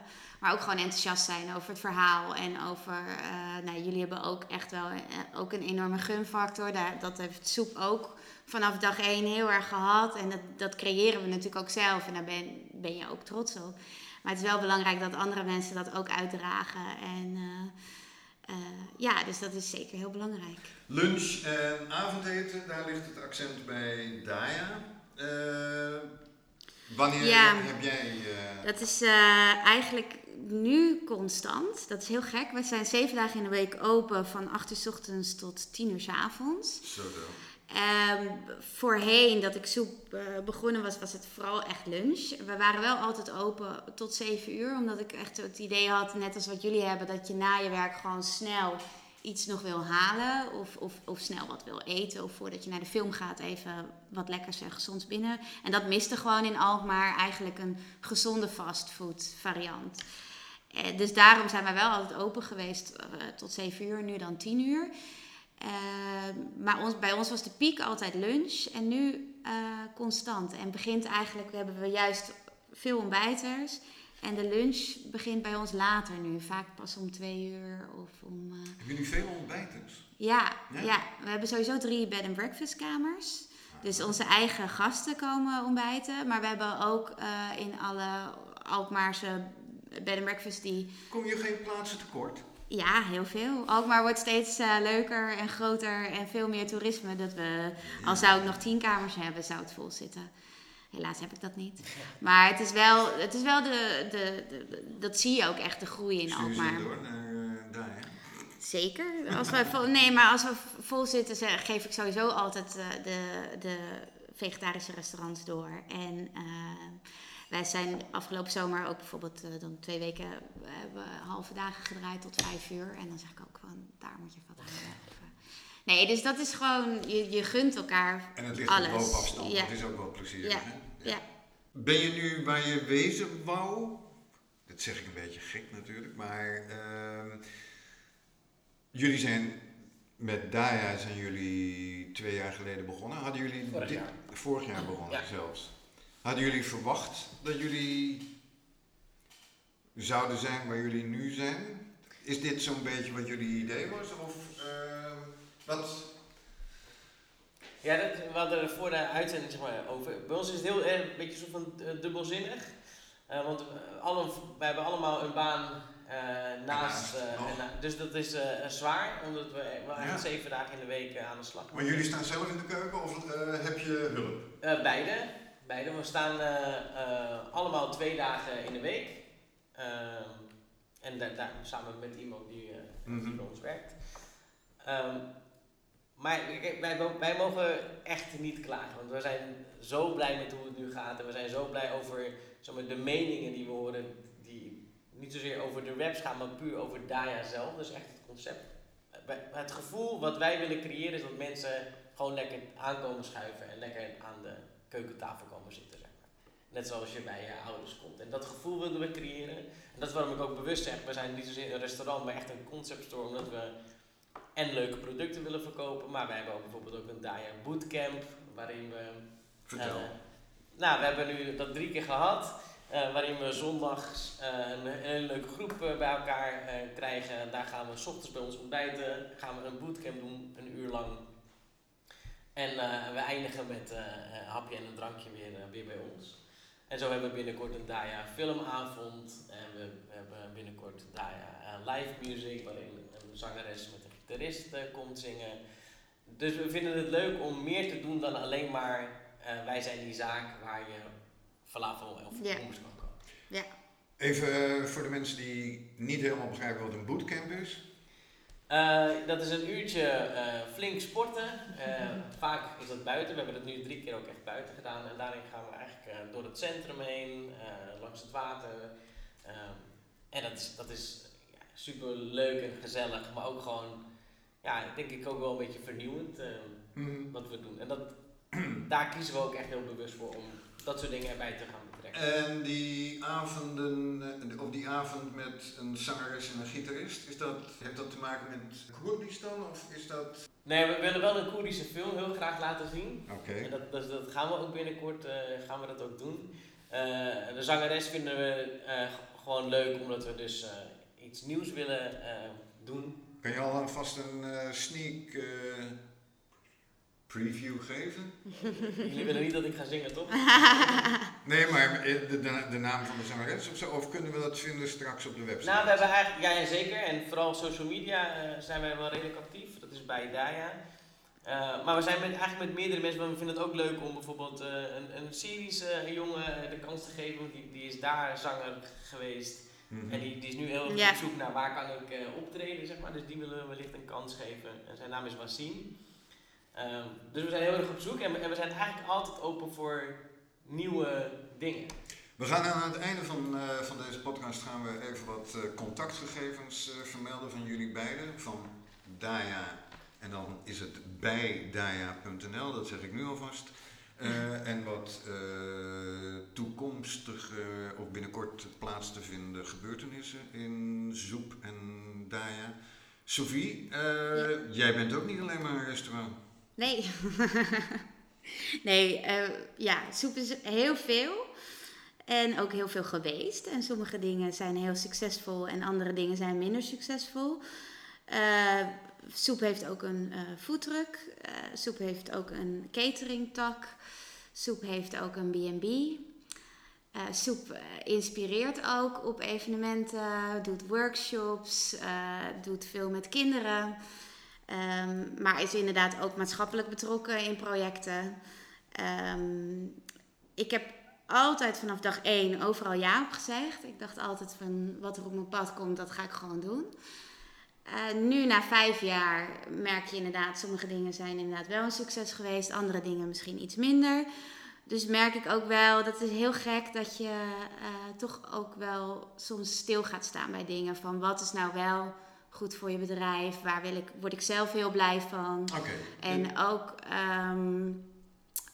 Speaker 2: maar ook gewoon enthousiast zijn over het verhaal. En over, eh, nou, jullie hebben ook echt wel eh, ook een enorme gunfactor. Daar, dat heeft soep ook vanaf dag één heel erg gehad. En dat, dat creëren we natuurlijk ook zelf. En daar ben, ben je ook trots op. Maar het is wel belangrijk dat andere mensen dat ook uitdragen. En eh, ja, dus dat is zeker heel belangrijk.
Speaker 1: Lunch en avondeten, daar ligt het accent bij Daya. Wanneer
Speaker 2: Ja.
Speaker 1: heb jij...
Speaker 2: Dat is eigenlijk nu constant. Dat is heel gek. We zijn zeven dagen in de week open van 8 uur s ochtends tot 10 uur s avonds.
Speaker 1: zo zo.
Speaker 2: Ehm, voorheen dat ik soep eh, begonnen was, was het vooral echt lunch. We waren wel altijd open tot 7 uur, omdat ik echt het idee had, net als wat jullie hebben, dat je na je werk gewoon snel iets nog wil halen of, of, of snel wat wil eten. Of voordat je naar de film gaat even wat lekkers en gezonds binnen. En dat miste gewoon in Alkmaar eigenlijk een gezonde fastfood variant. Eh, dus daarom zijn wij wel altijd open geweest eh, tot 7 uur, nu dan 10 uur. Eh, maar ons, bij ons was de piek altijd lunch en nu eh, constant. En begint eigenlijk, hebben we juist veel ontbijters. En de lunch begint bij ons later nu, vaak pas om twee uur of om... eh,
Speaker 1: Hebben jullie veel ontbijters?
Speaker 2: ja,
Speaker 1: Ja?
Speaker 2: ja? we hebben sowieso drie bed and breakfast kamers. Dus onze eigen gasten komen ontbijten. Maar we hebben ook eh, in alle Alkmaarse bed and breakfast die...
Speaker 1: Kom je geen plaatsen tekort?
Speaker 2: Ja, heel veel. Alkmaar wordt steeds eh, leuker en groter en veel meer toerisme. Dat we, al zou ik nog tien kamers hebben, zou het vol zitten. Helaas heb ik dat niet. Maar het is wel, het is wel de, de, de- dat zie je ook echt, de groei in Alkmaar.
Speaker 1: door naar eh.
Speaker 2: Zeker. Als we vol, nee, maar als we vol zitten, zeg- geef ik sowieso altijd eh, de, de vegetarische restaurants door. En eh, wij zijn afgelopen zomer ook bijvoorbeeld dan twee weken we hebben halve dagen gedraaid tot vijf uur. En dan zeg ik ook van, daar moet je wat halen. Nee, dus dat is gewoon, je, je gunt elkaar
Speaker 1: En het ligt
Speaker 2: alles.
Speaker 1: op loopafstand,
Speaker 2: Ja.
Speaker 1: dat is ook wel plezierig.
Speaker 2: Ja.
Speaker 1: Hè?
Speaker 2: Ja.
Speaker 1: Ben je nu waar je wezen wou? Dat zeg ik een beetje gek natuurlijk, maar ehm, jullie zijn met Daya zijn jullie twee jaar geleden begonnen. Hadden jullie
Speaker 3: Vorig
Speaker 1: dit-
Speaker 3: jaar.
Speaker 1: vorig jaar begonnen
Speaker 3: Ja.
Speaker 1: zelfs? Hadden jullie verwacht dat jullie zouden zijn waar jullie nu zijn? Is dit zo'n beetje wat jullie idee was? Of ehm, wat?
Speaker 3: Ja, dat, we hadden er voor de uitzending zeg maar, over. Bij ons is het heel erg een beetje zo van eh, dubbelzinnig. Eh, want we, alle, wij hebben allemaal een baan eh, naast. Eh, en na- dus dat is eh, zwaar, omdat we wel eigenlijk
Speaker 1: Ja.
Speaker 3: zeven dagen in de week eh, aan de slag
Speaker 1: Maar jullie staan zelf in de keuken of eh, heb je hulp?
Speaker 3: Eh, beide. beide. We staan eh, eh, allemaal twee dagen in de week. Ehm, en da- daar samen met iemand die, eh, die
Speaker 1: Mhm.
Speaker 3: bij ons werkt. Ehm, maar wij, wij mogen echt niet klagen. Want we zijn zo blij met hoe het nu gaat. En we zijn zo blij over zeg de meningen die we horen. Die niet zozeer over de raps gaan, maar puur over Daya zelf. Dus echt het concept. Het gevoel wat wij willen creëren is dat mensen gewoon lekker aankomen schuiven. En lekker aan de keukentafel komen zitten. Net zoals je bij je ouders komt. En dat gevoel wilden we creëren. En dat is waarom ik ook bewust zeg, we zijn niet zozeer een restaurant, maar echt een concept store. Omdat we en leuke producten willen verkopen. Maar we hebben ook bijvoorbeeld ook een Daya Bootcamp. Waarin we...
Speaker 1: Vertel.
Speaker 3: eh, nou, we hebben nu dat drie keer gehad. eh, waarin we zondags eh, een, hele leuke groep bij elkaar krijgen. Daar gaan we s ochtends bij ons ontbijten. Gaan we een bootcamp doen, een uur lang. En we eindigen met een hapje en een drankje weer, weer bij ons. En zo hebben we binnenkort een Daya filmavond. En we, we hebben binnenkort Daya live music, waarin een zangeres met een gitarist eh, komt zingen. dus we vinden het leuk om meer te doen dan alleen maar eh, wij zijn die zaak waar je falafel of
Speaker 2: Ja.
Speaker 3: hummus kan kopen.
Speaker 1: Even eh, voor de mensen die niet helemaal begrijpen wat een bootcamp is.
Speaker 3: Eh, dat is een uurtje eh, flink sporten. Eh, vaak is dat buiten. We hebben het nu drie keer ook echt buiten gedaan. En daarin gaan we eigenlijk eh, door het centrum heen, eh, langs het water. Ehm, en dat is, dat is ja, super leuk en gezellig, maar ook gewoon, ja, denk ik ook wel een beetje vernieuwend eh,
Speaker 1: Mhm.
Speaker 3: wat we doen. En dat, daar kiezen we ook echt heel bewust voor om dat soort dingen erbij te gaan betrekken.
Speaker 1: En die avonden, eh, of die avond met een zangeres en een gitarist, is dat, heeft dat te maken met Koerdistan of is dat...
Speaker 3: Nee, we willen wel een Koerdische film heel graag laten zien.
Speaker 1: Oké.
Speaker 3: En dat, dat, dat gaan we ook binnenkort eh, gaan we dat ook doen. Eh, de zangeres vinden we gewoon leuk omdat we dus iets nieuws willen doen.
Speaker 1: Kan je al alvast een eh, sneak eh, preview geven?
Speaker 3: Jullie willen niet dat ik ga zingen, toch?
Speaker 1: Nee, maar eh, de, de, de naam van de zangeres of zo? Of kunnen we dat vinden straks op de website?
Speaker 3: Nou, we hebben eigenlijk, ja, ja zeker. En vooral op social media zijn wij wel redelijk actief. Dat is bij Daya. Eh, maar we zijn met, eigenlijk met meerdere mensen, want we vinden het ook leuk om bijvoorbeeld eh, een, een Syrische jongen de kans te geven. Want die, die is daar zanger geweest.
Speaker 1: Mhm.
Speaker 3: En die, die is nu heel erg
Speaker 2: Ja.
Speaker 3: op zoek naar waar kan ik eh, optreden, zeg maar. Dus die willen we wellicht een kans geven. En zijn naam is Wassim. Ehm, dus we zijn heel erg op zoek en we, en we zijn eigenlijk altijd open voor nieuwe dingen.
Speaker 1: We gaan aan het einde van, eh, van deze podcast gaan we even wat eh, contactgegevens eh, vermelden van jullie beiden. Van Daya en dan is het bij daya.nl, dat zeg ik nu alvast. Eh, en wat eh, toekomstige of binnenkort plaats te vinden gebeurtenissen in Zoep en Daya. Sophie, eh, jij bent ook niet alleen maar een restaurant.
Speaker 2: Nee. nee, ja, soep is heel veel. En ook heel veel geweest. En sommige dingen zijn heel succesvol en andere dingen zijn minder succesvol. Soep heeft ook een eh foodtruck. Eh, soep heeft ook een cateringtak. Soep heeft ook een B&B. Eh, soep inspireert ook op evenementen, doet workshops, doet veel met kinderen. Ehm, maar is inderdaad ook maatschappelijk betrokken in projecten. Ehm, ik heb altijd vanaf dag één overal ja op gezegd. Ik dacht altijd van wat er op mijn pad komt, dat ga ik gewoon doen. Eh, nu na vijf jaar merk je inderdaad, sommige dingen zijn inderdaad wel een succes geweest, andere dingen misschien iets minder. Dus merk ik ook wel, dat is heel gek dat je eh, toch ook wel soms stil gaat staan bij dingen. Van wat is nou wel goed voor je bedrijf? Waar wil ik, word ik zelf heel blij van?
Speaker 1: Oké.
Speaker 2: En ook ehm,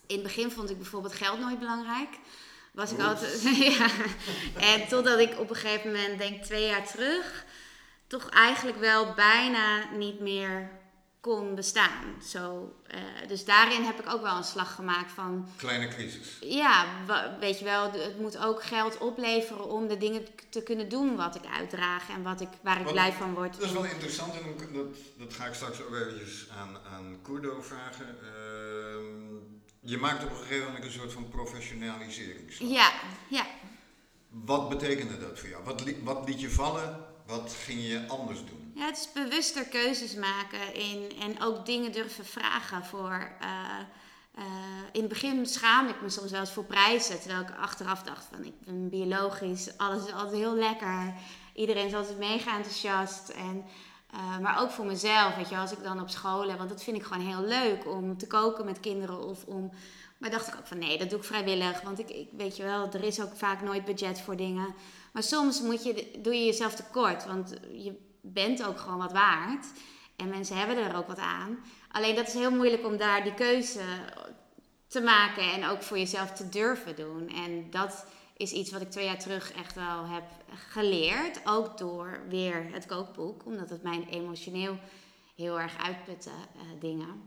Speaker 2: in het begin vond ik bijvoorbeeld geld nooit belangrijk. Was ik altijd. ja. En totdat ik op een gegeven moment, denk twee jaar terug, toch eigenlijk wel bijna niet meer kon bestaan. Zo, eh, dus daarin heb ik ook wel een slag gemaakt van
Speaker 1: Kleine crisis.
Speaker 2: ja, weet je wel, het moet ook geld opleveren om de dingen te kunnen doen wat ik uitdraag en wat ik, waar ik
Speaker 1: Wat-
Speaker 2: blij van word.
Speaker 1: Dat is wel interessant en dat, dat ga ik straks ook eventjes aan, aan Kurdo vragen. Ehm, je maakt op een gegeven moment een soort van professionalisering.
Speaker 2: Ja, ja.
Speaker 1: Wat betekende dat voor jou? Wat, li- wat liet je vallen? Wat ging je anders doen?
Speaker 2: Ja, het is bewuster keuzes maken in, en ook dingen durven vragen voor. eh, eh, in het begin schaamde ik me soms wel eens voor prijzen, terwijl ik achteraf dacht van ik ben biologisch, alles is altijd heel lekker. Iedereen is altijd mega enthousiast. En, eh, maar ook voor mezelf, weet je, als ik dan op scholen, want dat vind ik gewoon heel leuk om te koken met kinderen of om. Maar dacht ik ook van nee, dat doe ik vrijwillig, want ik, ik weet je wel, er is ook vaak nooit budget voor dingen. Maar soms moet je, doe je jezelf tekort, want je bent ook gewoon wat waard. En mensen hebben er ook wat aan. Alleen dat is heel moeilijk om daar die keuze te maken en ook voor jezelf te durven doen. En dat is iets wat ik twee jaar terug echt wel heb geleerd. Ook door weer het kookboek, omdat het mij emotioneel heel erg uitputte eh, dingen.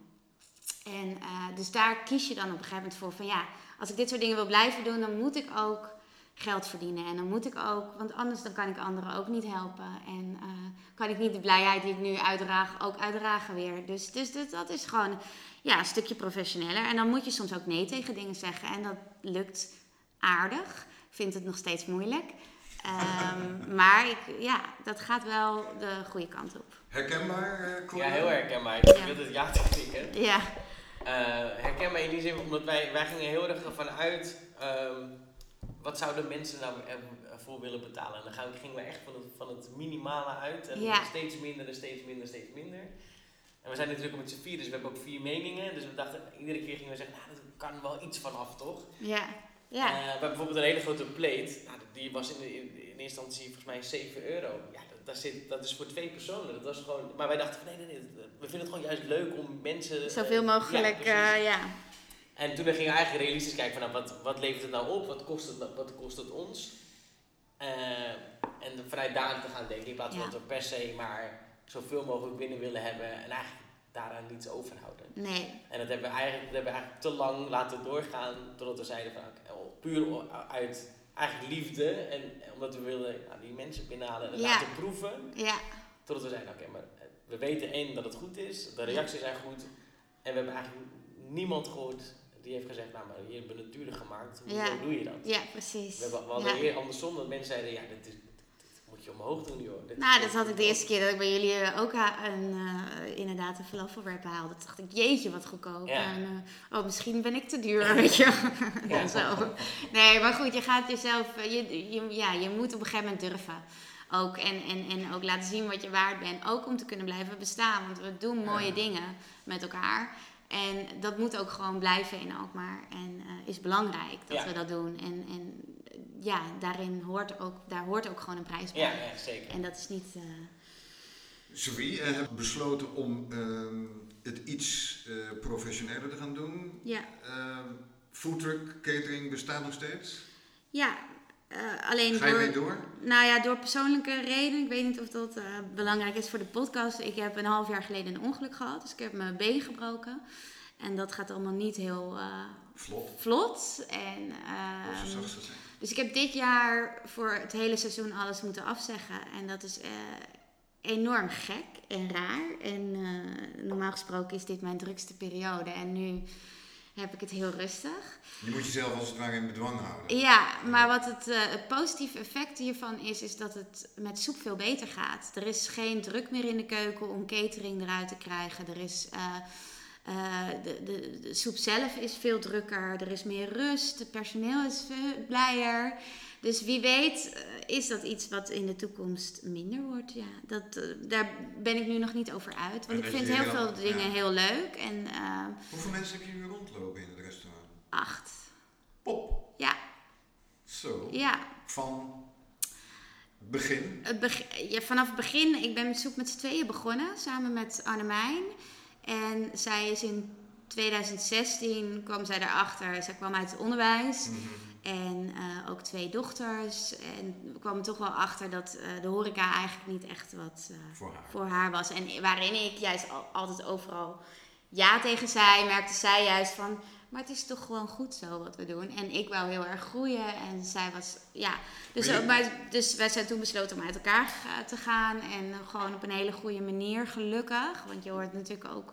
Speaker 2: En eh, dus daar kies je dan op een gegeven moment voor van ja, als ik dit soort dingen wil blijven doen, dan moet ik ook geld verdienen. En dan moet ik ook, want anders dan kan ik anderen ook niet helpen. En eh, kan ik niet de blijheid die ik nu uitdraag ook uitdragen weer. Dus, dus dat, dat is gewoon ja, een stukje professioneler. En dan moet je soms ook nee tegen dingen zeggen. En dat lukt aardig. Ik vind het nog steeds moeilijk. Ehm, maar ik, ja, dat gaat wel de goede kant op.
Speaker 1: Herkenbaar, uh,
Speaker 3: Ja, heel herkenbaar. Ik
Speaker 2: Ja.
Speaker 3: wil het ja te klikken.
Speaker 2: Ja,
Speaker 3: Eh, herkenbaar in die zin, omdat wij, wij gingen heel erg ervan uit, ehm, wat zouden mensen nou ervoor willen betalen? En dan gingen we echt van het, van het minimale uit en
Speaker 2: Ja.
Speaker 3: steeds minder en steeds minder, steeds minder. En we zijn natuurlijk ook met z'n vier, dus we hebben ook vier meningen. Dus we dachten, iedere keer gingen we zeggen, nou, er kan wel iets van af, toch?
Speaker 2: ja, ja.
Speaker 3: Eh, we hebben bijvoorbeeld een hele grote plate. Nou, die was in, de, in, in eerste instantie volgens mij 7 euro. Ja, dat, zit, dat is voor twee personen. Dat was gewoon, maar wij dachten van nee, nee, nee. We vinden het gewoon juist leuk om mensen...
Speaker 2: Zoveel mogelijk,
Speaker 3: ja. En toen gingen we eigenlijk realistisch kijken van nou, wat, wat levert het nou op? Wat kost het, nou- wat kost het ons? Eh, en vanuit daar te gaan denken in plaats van
Speaker 2: Ja.
Speaker 3: dat we per se maar zoveel mogelijk binnen willen hebben en eigenlijk daaraan niets overhouden.
Speaker 2: Nee,
Speaker 3: En dat hebben we eigenlijk, dat hebben we eigenlijk te lang laten doorgaan totdat we zeiden van oh, puur uit eigenlijk liefde en omdat we wilden nou, die mensen binnenhalen en
Speaker 2: Ja.
Speaker 3: laten proeven.
Speaker 2: ja,
Speaker 3: Totdat we zeiden oké, maar we weten één dat het goed is, de reacties zijn goed en we hebben eigenlijk niemand gehoord die heeft gezegd nou maar je hebt het natuurlijk gemaakt, hoe
Speaker 2: Ja.
Speaker 3: doe je dat?
Speaker 2: ja, precies.
Speaker 3: We, hebben, we hadden
Speaker 2: Ja.
Speaker 3: hier andersom dat mensen zeiden ja dit, dit, dit moet je omhoog doen joh. Dit-
Speaker 2: Nou, dat had ik de eerste keer dat ik bij jullie eh, ook ha- een, eh, inderdaad een falafelwrap haalde. Toen dacht ik, jeetje, wat goedkoop.
Speaker 3: Ja.
Speaker 2: En, eh, oh, misschien ben ik te duur, weet je.
Speaker 3: Ja.
Speaker 2: Zo. Nee, maar goed, je gaat jezelf... eh, Je, je, ja, je moet op een gegeven moment durven. Ook. En, en, en ook laten zien wat je waard bent. Ook om te kunnen blijven bestaan. Want we doen mooie
Speaker 1: Ja.
Speaker 2: dingen met elkaar. En dat moet ook gewoon blijven in Alkmaar. En eh, is belangrijk dat
Speaker 3: Ja.
Speaker 2: we dat doen. En, en eh, ja, daarin hoort ook, daar hoort ook gewoon een prijs bij.
Speaker 3: Ja, ja, zeker.
Speaker 2: En dat is niet... eh,
Speaker 1: Sophie, je hebt besloten om ehm, het iets eh, professioneler te gaan doen.
Speaker 2: ja,
Speaker 1: Ehm foodtruck catering bestaat nog steeds.
Speaker 2: ja eh, alleen
Speaker 1: Ga je
Speaker 2: door,
Speaker 1: door?
Speaker 2: nou ja, door persoonlijke redenen. Ik weet niet of dat eh, belangrijk is voor de podcast. Ik heb een half jaar geleden een ongeluk gehad. Dus ik heb mijn been gebroken. En dat gaat allemaal niet heel eh,
Speaker 1: Vlot.
Speaker 2: vlot. En, ehm, dus ik heb dit jaar voor het hele seizoen alles moeten afzeggen. En dat is enorm gek en raar. En normaal gesproken is dit mijn drukste periode. En nu heb ik het heel rustig.
Speaker 1: Je moet jezelf als het ware in bedwang houden.
Speaker 2: Ja, maar wat het, eh, het positieve effect hiervan is, is dat het met soep veel beter gaat. Er is geen druk meer in de keuken om catering eruit te krijgen. Er is, eh, eh, de, de, de soep zelf is veel drukker. Er is meer rust. Het personeel is veel blijer. Dus wie weet eh, is dat iets wat in de toekomst minder wordt. Ja, dat, eh, daar ben ik nu nog niet over uit.
Speaker 1: En
Speaker 2: Want ik
Speaker 1: dat
Speaker 2: vind heel veel dingen
Speaker 1: ja.
Speaker 2: heel leuk. En eh,
Speaker 1: Hoeveel mensen heb je nu rondlopen in het restaurant?
Speaker 2: acht.
Speaker 1: Pop.
Speaker 2: Ja,
Speaker 1: Zo.
Speaker 2: ja.
Speaker 1: Van begin.
Speaker 2: Het beg- ja, vanaf het begin, ik ben met Soep met z'n tweeën begonnen, samen met Annemijn. En zij is in 2016, kwam zij daarachter, zij kwam uit het onderwijs.
Speaker 1: Mhm.
Speaker 2: En eh, ook twee dochters. En we kwamen toch wel achter dat eh, de horeca eigenlijk niet echt wat eh,
Speaker 1: Voor haar.
Speaker 2: voor haar was. En waarin ik juist al- altijd overal ja tegen zei, merkte zij juist van... Maar het is toch gewoon goed zo wat we doen. En ik wou heel erg groeien. En zij was, ja. Dus,
Speaker 1: Maar je-
Speaker 2: maar, dus wij zijn toen besloten om uit elkaar te gaan. En gewoon op een hele goede manier, gelukkig. Want je hoort natuurlijk ook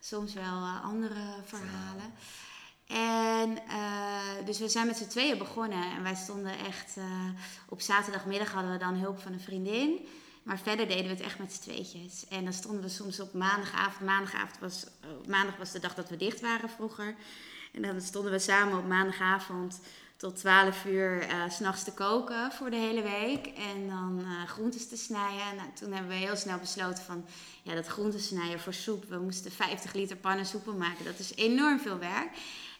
Speaker 2: soms wel andere verhalen. En eh, dus we zijn met z'n tweeën begonnen. En wij stonden echt... eh, op zaterdagmiddag hadden we dan hulp van een vriendin. Maar verder deden we het echt met z'n tweetjes. En dan stonden we soms op maandagavond. Maandagavond was, eh, maandag was de dag dat we dicht waren vroeger. En dan stonden we samen op maandagavond tot 12 uur eh, s s'nachts te koken voor de hele week. En dan eh, groentes te snijden. Nou, toen hebben we heel snel besloten van... Ja, dat groenten snijden voor soep. We moesten 50 liter pannensoepen maken. Dat is enorm veel werk.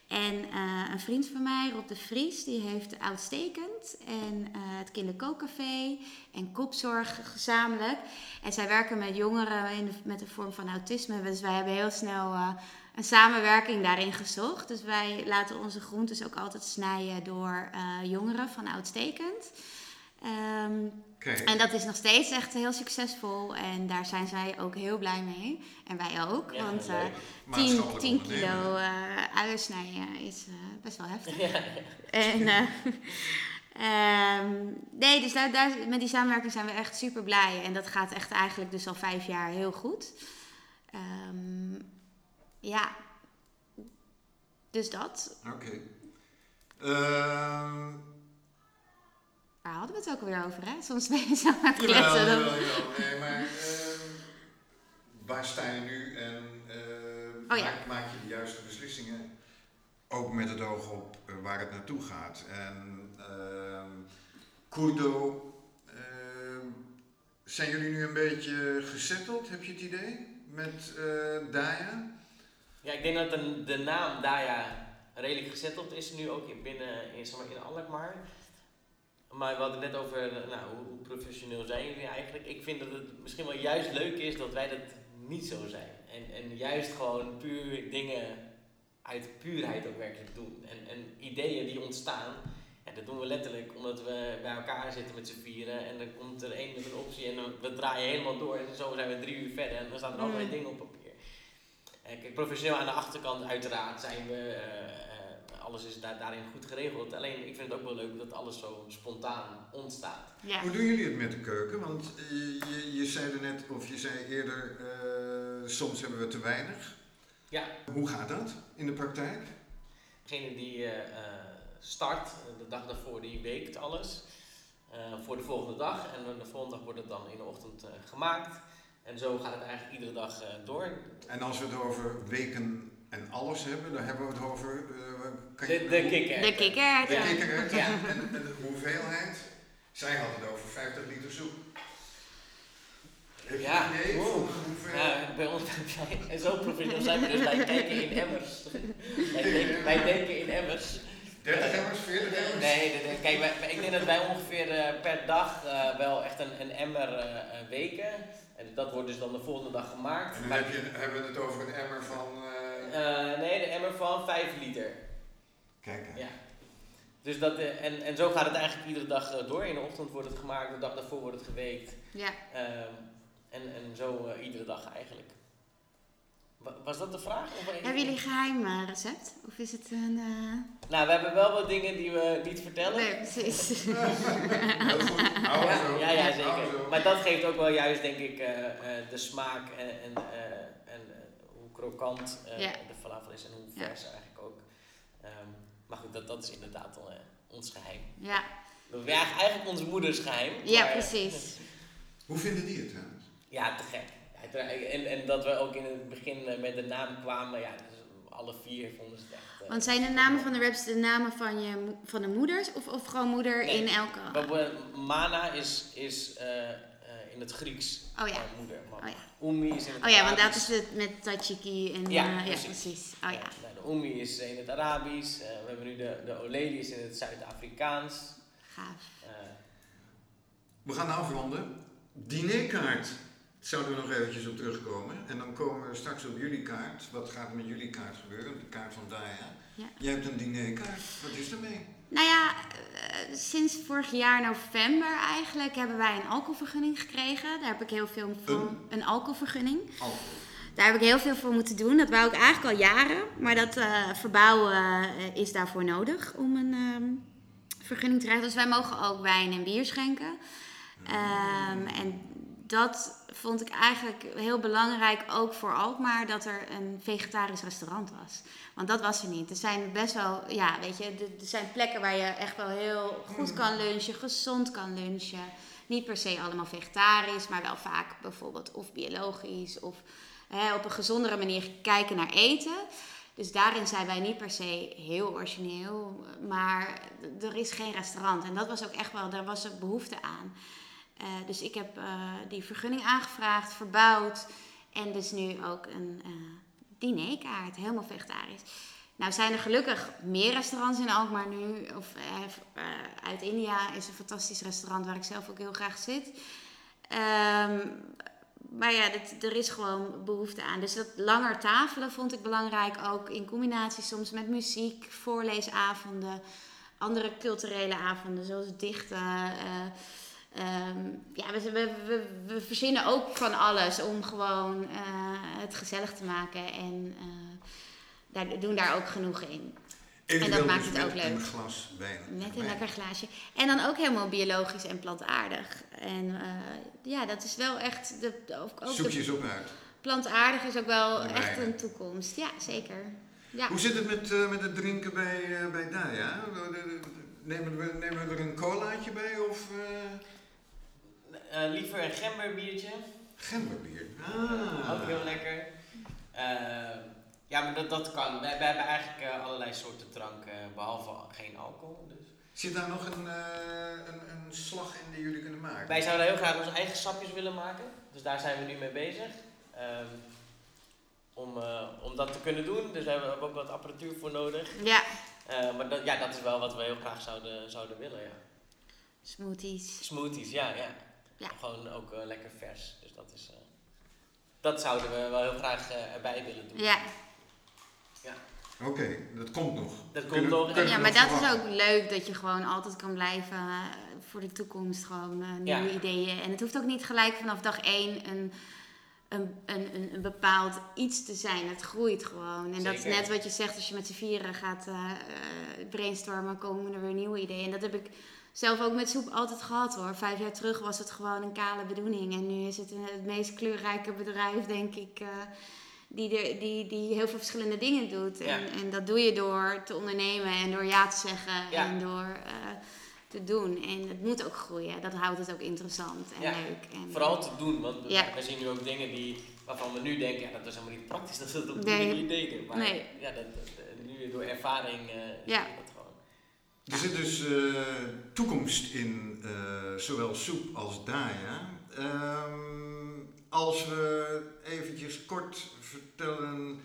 Speaker 2: En eh, een vriend van mij, Rob de Vries, die heeft Uitstekend en eh, het Kinderkookcafé en Kopzorg gezamenlijk. En zij werken met jongeren in de, met een vorm van autisme. Dus wij hebben heel snel eh, een samenwerking daarin gezocht. Dus wij laten onze groentes ook altijd snijden door jongeren van Uitstekend. Ehm, En dat is nog steeds echt heel succesvol. En daar zijn zij ook heel blij mee. En wij ook.
Speaker 3: Ja,
Speaker 2: want
Speaker 3: leuk.
Speaker 2: eh 10,
Speaker 1: Maatschappelijk
Speaker 2: 10
Speaker 1: ondernemen.
Speaker 2: kilo eh uien snijden is eh, best wel heftig.
Speaker 3: Ja,
Speaker 2: En, eh, ehm, nee, dus daar, daar, met die samenwerking zijn we echt super blij. En dat gaat echt eigenlijk dus al vijf jaar heel goed. Ehm, ja. Dus dat.
Speaker 1: Oké. Ehm,
Speaker 2: Waar hadden we het ook weer over, hè? Soms ben je zo aan het kletsen.
Speaker 1: jawel. Nee, maar ehm, waar sta je nu en eh,
Speaker 2: Oh ja.
Speaker 1: maak, maak je de juiste beslissingen? Ook met het oog op eh, waar het naartoe gaat. En ehm Kurdo, ehm, zijn jullie nu een beetje gezetteld, heb je het idee, met eh Daya?
Speaker 3: Ja, ik denk dat de, de naam Daya redelijk gezetteld is nu ook in, binnen in, zeg maar, in Alkmaar. Maar we hadden net over, nou, hoe, hoe professioneel zijn jullie eigenlijk? Ik vind dat het misschien wel juist leuk is dat wij dat niet zo zijn. En, en juist gewoon puur dingen uit puurheid ook werkelijk doen. En, en ideeën die ontstaan, ja, dat doen we letterlijk omdat we bij elkaar zitten met z'n vieren. En dan komt er één met een optie en dan, we draaien helemaal door. En zo zijn we drie uur verder en dan staan er allerlei
Speaker 2: Mm.
Speaker 3: dingen op papier. Eh, Kijk, professioneel aan de achterkant uiteraard zijn we, eh, alles is daar, daarin goed geregeld. Alleen ik vind het ook wel leuk dat alles zo spontaan ontstaat.
Speaker 2: Ja.
Speaker 1: Hoe doen jullie het met de keuken? Want eh, je, je zei er net, of je zei eerder, eh, soms hebben we te weinig.
Speaker 3: Ja.
Speaker 1: Hoe gaat dat in de praktijk?
Speaker 3: Degene die eh, start, de dag daarvoor, die weekt alles eh, voor de volgende dag. En de volgende dag wordt het dan in de ochtend eh, gemaakt. En zo gaat het eigenlijk iedere dag eh, door.
Speaker 1: En als we het over weken en alles hebben, dan hebben we het over... eh, kan je-
Speaker 3: De, de kikker.
Speaker 2: De kikker.
Speaker 1: De
Speaker 2: ja.
Speaker 1: kikkererwten
Speaker 3: Ja.
Speaker 1: en, en de hoeveelheid. Zij had het over 50 liter soep. Heb je
Speaker 3: Ja.
Speaker 1: een idee
Speaker 3: Wow.
Speaker 1: van hoeveel?
Speaker 3: Ja, bij ons, en zo professioneel zijn we dus, wij kijken in emmers. Wij denken, wij denken in emmers.
Speaker 1: 30 emmers, 40 emmers?
Speaker 3: Nee, nee, nee. kijk, wij, ik denk dat wij ongeveer eh, per dag eh, wel echt een, een emmer weken. En dat wordt dus dan de volgende dag gemaakt.
Speaker 1: En dan
Speaker 3: Maar,
Speaker 1: heb je, hebben we het over een emmer van... eh,
Speaker 3: nee, de emmer van 5 liter.
Speaker 1: Kijk, hè.
Speaker 3: Ja. Dus dat, eh, en, en zo gaat het eigenlijk iedere dag eh, door. In de ochtend wordt het gemaakt, de dag daarvoor wordt het geweekt.
Speaker 2: Ja.
Speaker 3: Ehm, en, en zo eh, iedere dag eigenlijk. Wa- Was dat de vraag? Of
Speaker 2: Hebben jullie een geheim eh, recept? Of is het een... eh,
Speaker 3: Nou, we hebben wel wat dingen die we niet vertellen.
Speaker 2: Nee, precies.
Speaker 1: Heel goed. Hou
Speaker 3: ja, ja, ja, zeker. Maar dat geeft ook wel juist, denk ik, eh, eh, de smaak en, en, eh, en krokant eh,
Speaker 2: Ja.
Speaker 3: de falafel is en hoe
Speaker 2: Ja.
Speaker 3: vers eigenlijk ook. Ehm, maar goed, dat, dat is inderdaad al, eh, ons geheim.
Speaker 2: ja.
Speaker 3: Dat is eigenlijk onze moeders geheim.
Speaker 2: ja,
Speaker 3: maar-
Speaker 2: precies.
Speaker 1: Hoe vinden die het trouwens?
Speaker 3: Ja, te gek. En, en dat we ook in het begin eh, met de naam kwamen, ja, dus alle vier vonden ze het echt.
Speaker 2: Want zijn de namen van de raps de namen van, je, van de moeders? Of, of gewoon moeder
Speaker 3: Nee.
Speaker 2: in elke...
Speaker 3: Mana is, is in het Grieks
Speaker 2: Oh ja.
Speaker 3: eh, moeder. Maar
Speaker 2: Oh ja.
Speaker 3: Umi is in het
Speaker 2: Oh ja, want dat is het met Tachiki en...
Speaker 3: Ja,
Speaker 2: eh, ja
Speaker 3: precies.
Speaker 2: precies. Oh ja.
Speaker 3: Nou, de Umi is in het Arabisch. eh, we hebben nu de, de Oleli is in het Zuid-Afrikaans.
Speaker 2: Gaaf.
Speaker 3: Eh,
Speaker 1: We gaan afronden. Dinerkaart. Zouden we nog eventjes op terugkomen. En dan komen we straks op jullie kaart. Wat gaat er met jullie kaart gebeuren? De kaart van Daya.
Speaker 2: Ja.
Speaker 1: Jij hebt een dinerkaart. Wat is ermee?
Speaker 2: Nou ja, eh, sinds vorig jaar november eigenlijk hebben wij een alcoholvergunning gekregen. Daar heb ik heel veel voor...
Speaker 1: Een?
Speaker 2: Een alcoholvergunning.
Speaker 1: Alcohol.
Speaker 2: Daar heb ik heel veel voor moeten doen. Dat wou ik eigenlijk al jaren. Maar dat eh, verbouwen eh, is daarvoor nodig om een ehm, vergunning te krijgen. Dus wij mogen ook wijn en bier schenken. Ehm, en dat vond ik eigenlijk heel belangrijk, ook voor Alkmaar, dat er een vegetarisch restaurant was. Want dat was er niet. Er zijn best wel, ja, weet je, er zijn plekken waar je echt wel heel goed kan lunchen, gezond kan lunchen. Niet per se allemaal vegetarisch, maar wel vaak bijvoorbeeld of biologisch of hè, op een gezondere manier kijken naar eten. Dus daarin zijn wij niet per se heel origineel, maar er is geen restaurant. En dat was ook echt wel, daar was er behoefte aan. Eh, dus ik heb eh, die vergunning aangevraagd, verbouwd en dus nu ook een eh dinerkaart, helemaal vegetarisch. Nou zijn er gelukkig meer restaurants in Alkmaar nu. Of uit India is een fantastisch restaurant waar ik zelf ook heel graag zit. Ehm, maar ja, dit, er is gewoon behoefte aan. Dus dat langer tafelen vond ik belangrijk. Ook in combinatie soms met muziek, voorleesavonden, andere culturele avonden, zoals dichten. Ehm, ja, we, we, we, verzinnen ook van alles om gewoon eh, het gezellig te maken. En eh, daar, doen daar ook genoeg in.
Speaker 1: Eventueel
Speaker 2: maakt
Speaker 1: dus
Speaker 2: het ook leuk.
Speaker 1: een glas wijn.
Speaker 2: Met een lekker glaasje. En dan ook helemaal biologisch en plantaardig. En eh, ja, dat is wel echt. De, ook, ook
Speaker 1: Zoek je eens op uit.
Speaker 2: plantaardig is ook wel
Speaker 1: De
Speaker 2: echt een toekomst. Ja, zeker. Ja.
Speaker 1: Hoe zit het met, met het drinken bij, bij Daya? Nemen we, nemen we er een colaatje bij of eh,
Speaker 3: Eh, liever een gemberbiertje.
Speaker 1: gemberbier? Ah.
Speaker 3: Ook heel lekker. Eh, ja, maar dat, dat kan. Wij, wij hebben eigenlijk eh, allerlei soorten dranken, behalve geen alcohol. Dus.
Speaker 1: Zit daar nog een, eh, een, een slag in die jullie kunnen maken?
Speaker 3: Wij zouden heel graag onze eigen sapjes willen maken. Dus daar zijn we nu mee bezig. Ehm, om, eh, om dat te kunnen doen. Dus daar hebben we ook wat apparatuur voor nodig.
Speaker 2: Ja,
Speaker 3: Eh, maar dat, ja, dat is wel wat we heel graag zouden, zouden willen. Ja.
Speaker 2: smoothies.
Speaker 3: Smoothies, ja, ja.
Speaker 2: Ja.
Speaker 3: Gewoon ook eh, lekker vers. Dus dat is. eh, dat zouden we wel heel graag eh, erbij willen doen.
Speaker 2: Ja.
Speaker 1: Oké, dat komt nog.
Speaker 3: Dat komt
Speaker 1: Kunnen-
Speaker 3: nog.
Speaker 2: ja, maar dat is ook leuk dat je gewoon altijd kan blijven voor de toekomst. Gewoon eh, nieuwe
Speaker 3: Ja.
Speaker 2: ideeën. En het hoeft ook niet gelijk vanaf dag één een, een, een, een, bepaald iets te zijn. Het groeit gewoon. En dat is net wat je zegt, als je met z'n vieren gaat brainstormen, komen er weer nieuwe ideeën. En dat heb ik zelf ook met soep altijd gehad hoor. Vijf jaar terug was het gewoon een kale bedoeling. En nu is het een- het meest kleurrijke bedrijf, denk ik. eh, die, er, die, die heel veel verschillende dingen doet. En,
Speaker 3: Ja.
Speaker 2: en dat doe je door te ondernemen en door ja te zeggen
Speaker 3: Ja.
Speaker 2: en door eh, te doen. En het moet ook groeien. Dat houdt het ook interessant en
Speaker 3: Ja.
Speaker 2: leuk. En,
Speaker 3: Vooral te doen, want we- zien nu ook dingen die, waarvan we nu denken, ja, dat is helemaal niet praktisch dat we dat op die
Speaker 2: Nee.
Speaker 3: manier deden. Maar
Speaker 2: Nee.
Speaker 3: ja, dat, dat, nu door ervaring eh
Speaker 2: Ja.
Speaker 3: zie je dat gewoon.
Speaker 1: Er zit dus eh, toekomst in eh, zowel soep als Daya. Ehm, als we eventjes kort vertellen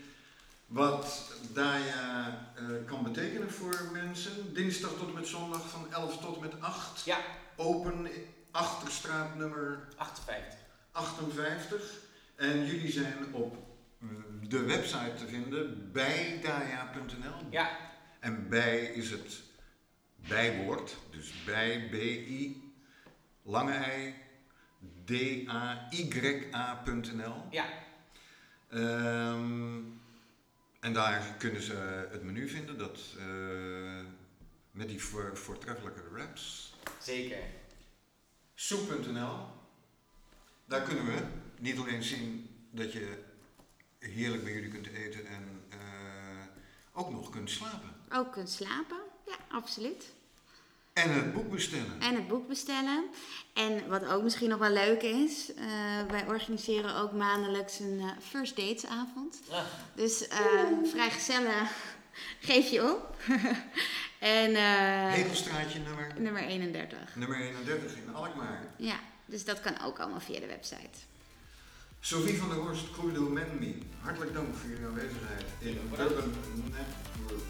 Speaker 1: wat Daya eh, kan betekenen voor mensen. Dinsdag tot en met zondag van 11 tot en met 8.
Speaker 3: Ja.
Speaker 1: Open Achterstraat nummer
Speaker 3: 58.
Speaker 1: 58. En jullie zijn op de website te vinden bij daya.nl.
Speaker 3: Ja,
Speaker 1: En bij is het bijwoord, dus bij B-I, lange I, D-A-Y-A.nl.
Speaker 3: ja,
Speaker 1: Ehm, en daar kunnen ze het menu vinden, dat, eh, met die voor, voortreffelijke wraps.
Speaker 3: zeker.
Speaker 1: Soep.nl, daar kunnen we niet alleen zien dat je heerlijk bij jullie kunt eten en eh, ook nog kunt slapen.
Speaker 2: Ook kunt slapen. Ja, absoluut.
Speaker 1: En het boek bestellen.
Speaker 2: En het boek bestellen. En wat ook misschien nog wel leuk is, eh, wij organiseren ook maandelijks een eh, first dates avond.
Speaker 3: Ah,
Speaker 2: Dus eh vrijgezellen geef je op. en eh,
Speaker 1: Hekelstraatje nummer,
Speaker 2: nummer 31.
Speaker 1: nummer 31 in Alkmaar.
Speaker 2: Ja, dus dat kan ook allemaal via de website.
Speaker 1: Sophie van der Horst, Crudo Menmi, hartelijk dank voor jullie aanwezigheid in. Urban Networks.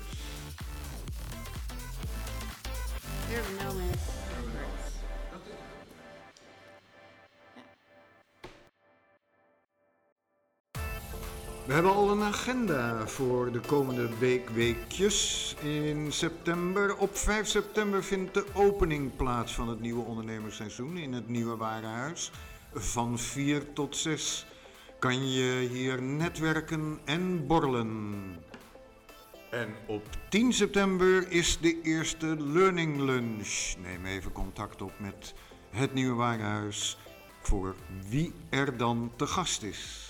Speaker 1: We hebben al een agenda voor de komende week, weekjes in september. Op 5 september vindt de opening plaats van het nieuwe ondernemersseizoen in het nieuwe warenhuis. Van 4 tot 6 kan je hier netwerken en borrelen. En op 10 september is de eerste Learning Lunch. Neem even contact op met het nieuwe warenhuis voor wie er dan te gast is.